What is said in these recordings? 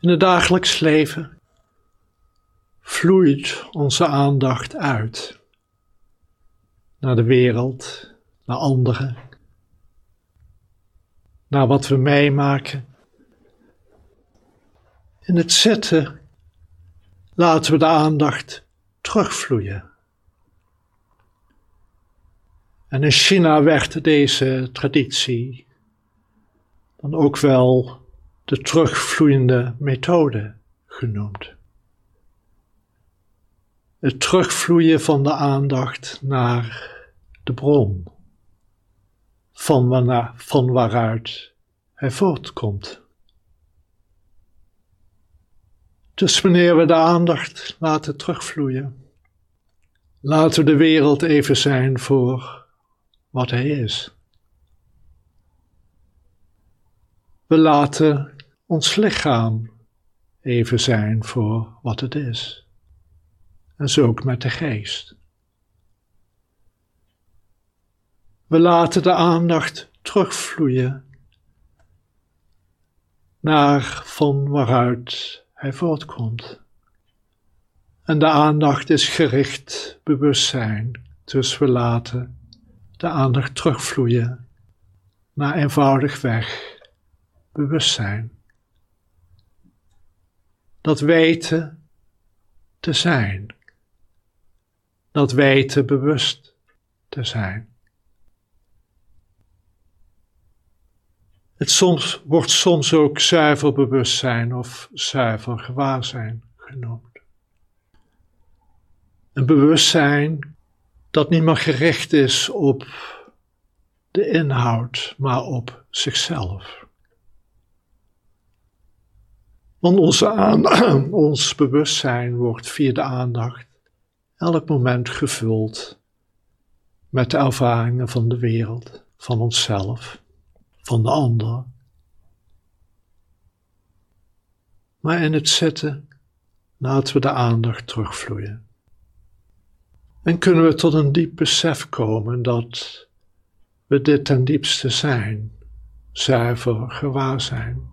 In het dagelijks leven vloeit onze aandacht uit naar de wereld, naar anderen, naar wat we meemaken. In het zitten laten we de aandacht terugvloeien. En in China werd deze traditie dan ook wel de terugvloeiende methode genoemd. Het terugvloeien van de aandacht naar de bron, van, waarna, van waaruit hij voortkomt. Dus wanneer we de aandacht laten terugvloeien, laten we de wereld even zijn voor wat hij is. We laten ons lichaam even zijn voor wat het is. En zo ook met de geest. We laten de aandacht terugvloeien naar van waaruit hij voortkomt. En de aandacht is gericht bewustzijn, dus we laten de aandacht terugvloeien naar eenvoudigweg bewustzijn. Dat weten te zijn. Dat weten bewust te zijn. Het soms, wordt soms ook zuiver bewustzijn of zuiver gewaarzijn genoemd. Een bewustzijn dat niet meer gericht is op de inhoud, maar op zichzelf. Want onze ons bewustzijn wordt via de aandacht elk moment gevuld met de ervaringen van de wereld, van onszelf, van de ander. Maar in het zitten laten we de aandacht terugvloeien. En kunnen we tot een diep besef komen dat we dit ten diepste zijn, zuiver gewaar zijn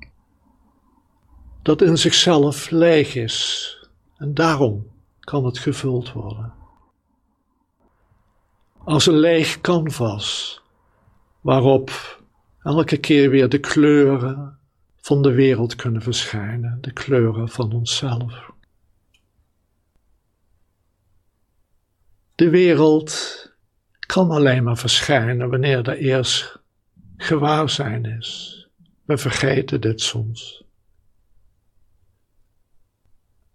dat in zichzelf leeg is en daarom kan het gevuld worden. Als een leeg canvas waarop elke keer weer de kleuren van de wereld kunnen verschijnen, de kleuren van onszelf. De wereld kan alleen maar verschijnen wanneer er eerst gewaarzijn is. We vergeten dit soms.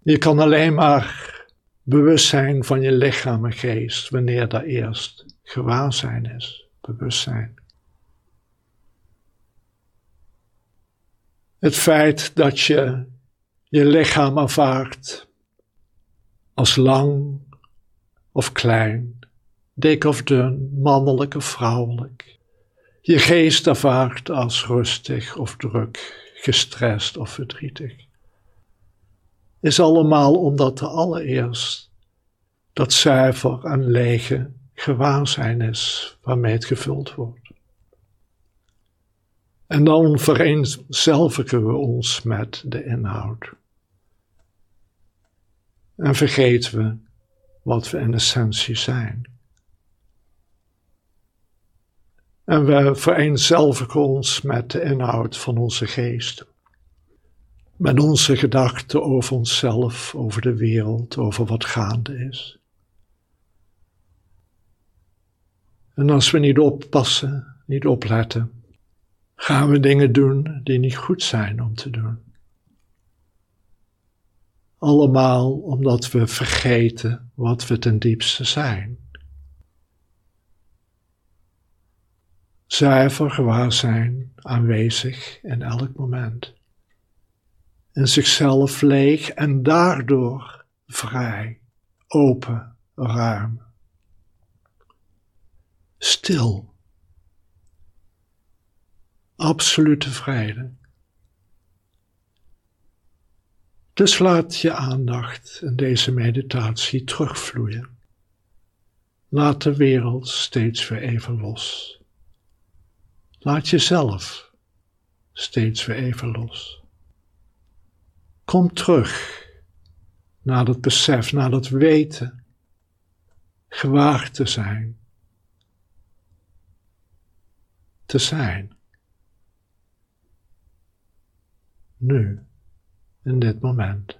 Je kan alleen maar bewust zijn van je lichaam en geest wanneer daar eerst gewaarzijn is, bewustzijn. Het feit dat je je lichaam ervaart als lang of klein, dik of dun, mannelijk of vrouwelijk. Je geest ervaart als rustig of druk, gestrest of verdrietig is allemaal omdat er allereerst dat zuiver en lege gewaarzijn is waarmee het gevuld wordt. En dan vereenzelvigen we ons met de inhoud. En vergeten we wat we in essentie zijn. En we vereenzelvigen ons met de inhoud van onze geest met onze gedachten over onszelf, over de wereld, over wat gaande is. En als we niet oppassen, niet opletten, gaan we dingen doen die niet goed zijn om te doen. Allemaal omdat we vergeten wat we ten diepste zijn. Zuiver gewaarzijn aanwezig in elk moment in zichzelf leeg en daardoor vrij, open, ruim. Stil. Absolute vrede. Dus laat je aandacht in deze meditatie terugvloeien. Laat de wereld steeds weer even los. Laat jezelf steeds weer even los. Kom terug naar dat besef, naar dat weten, gewaagd te zijn. Te zijn. Nu, in dit moment.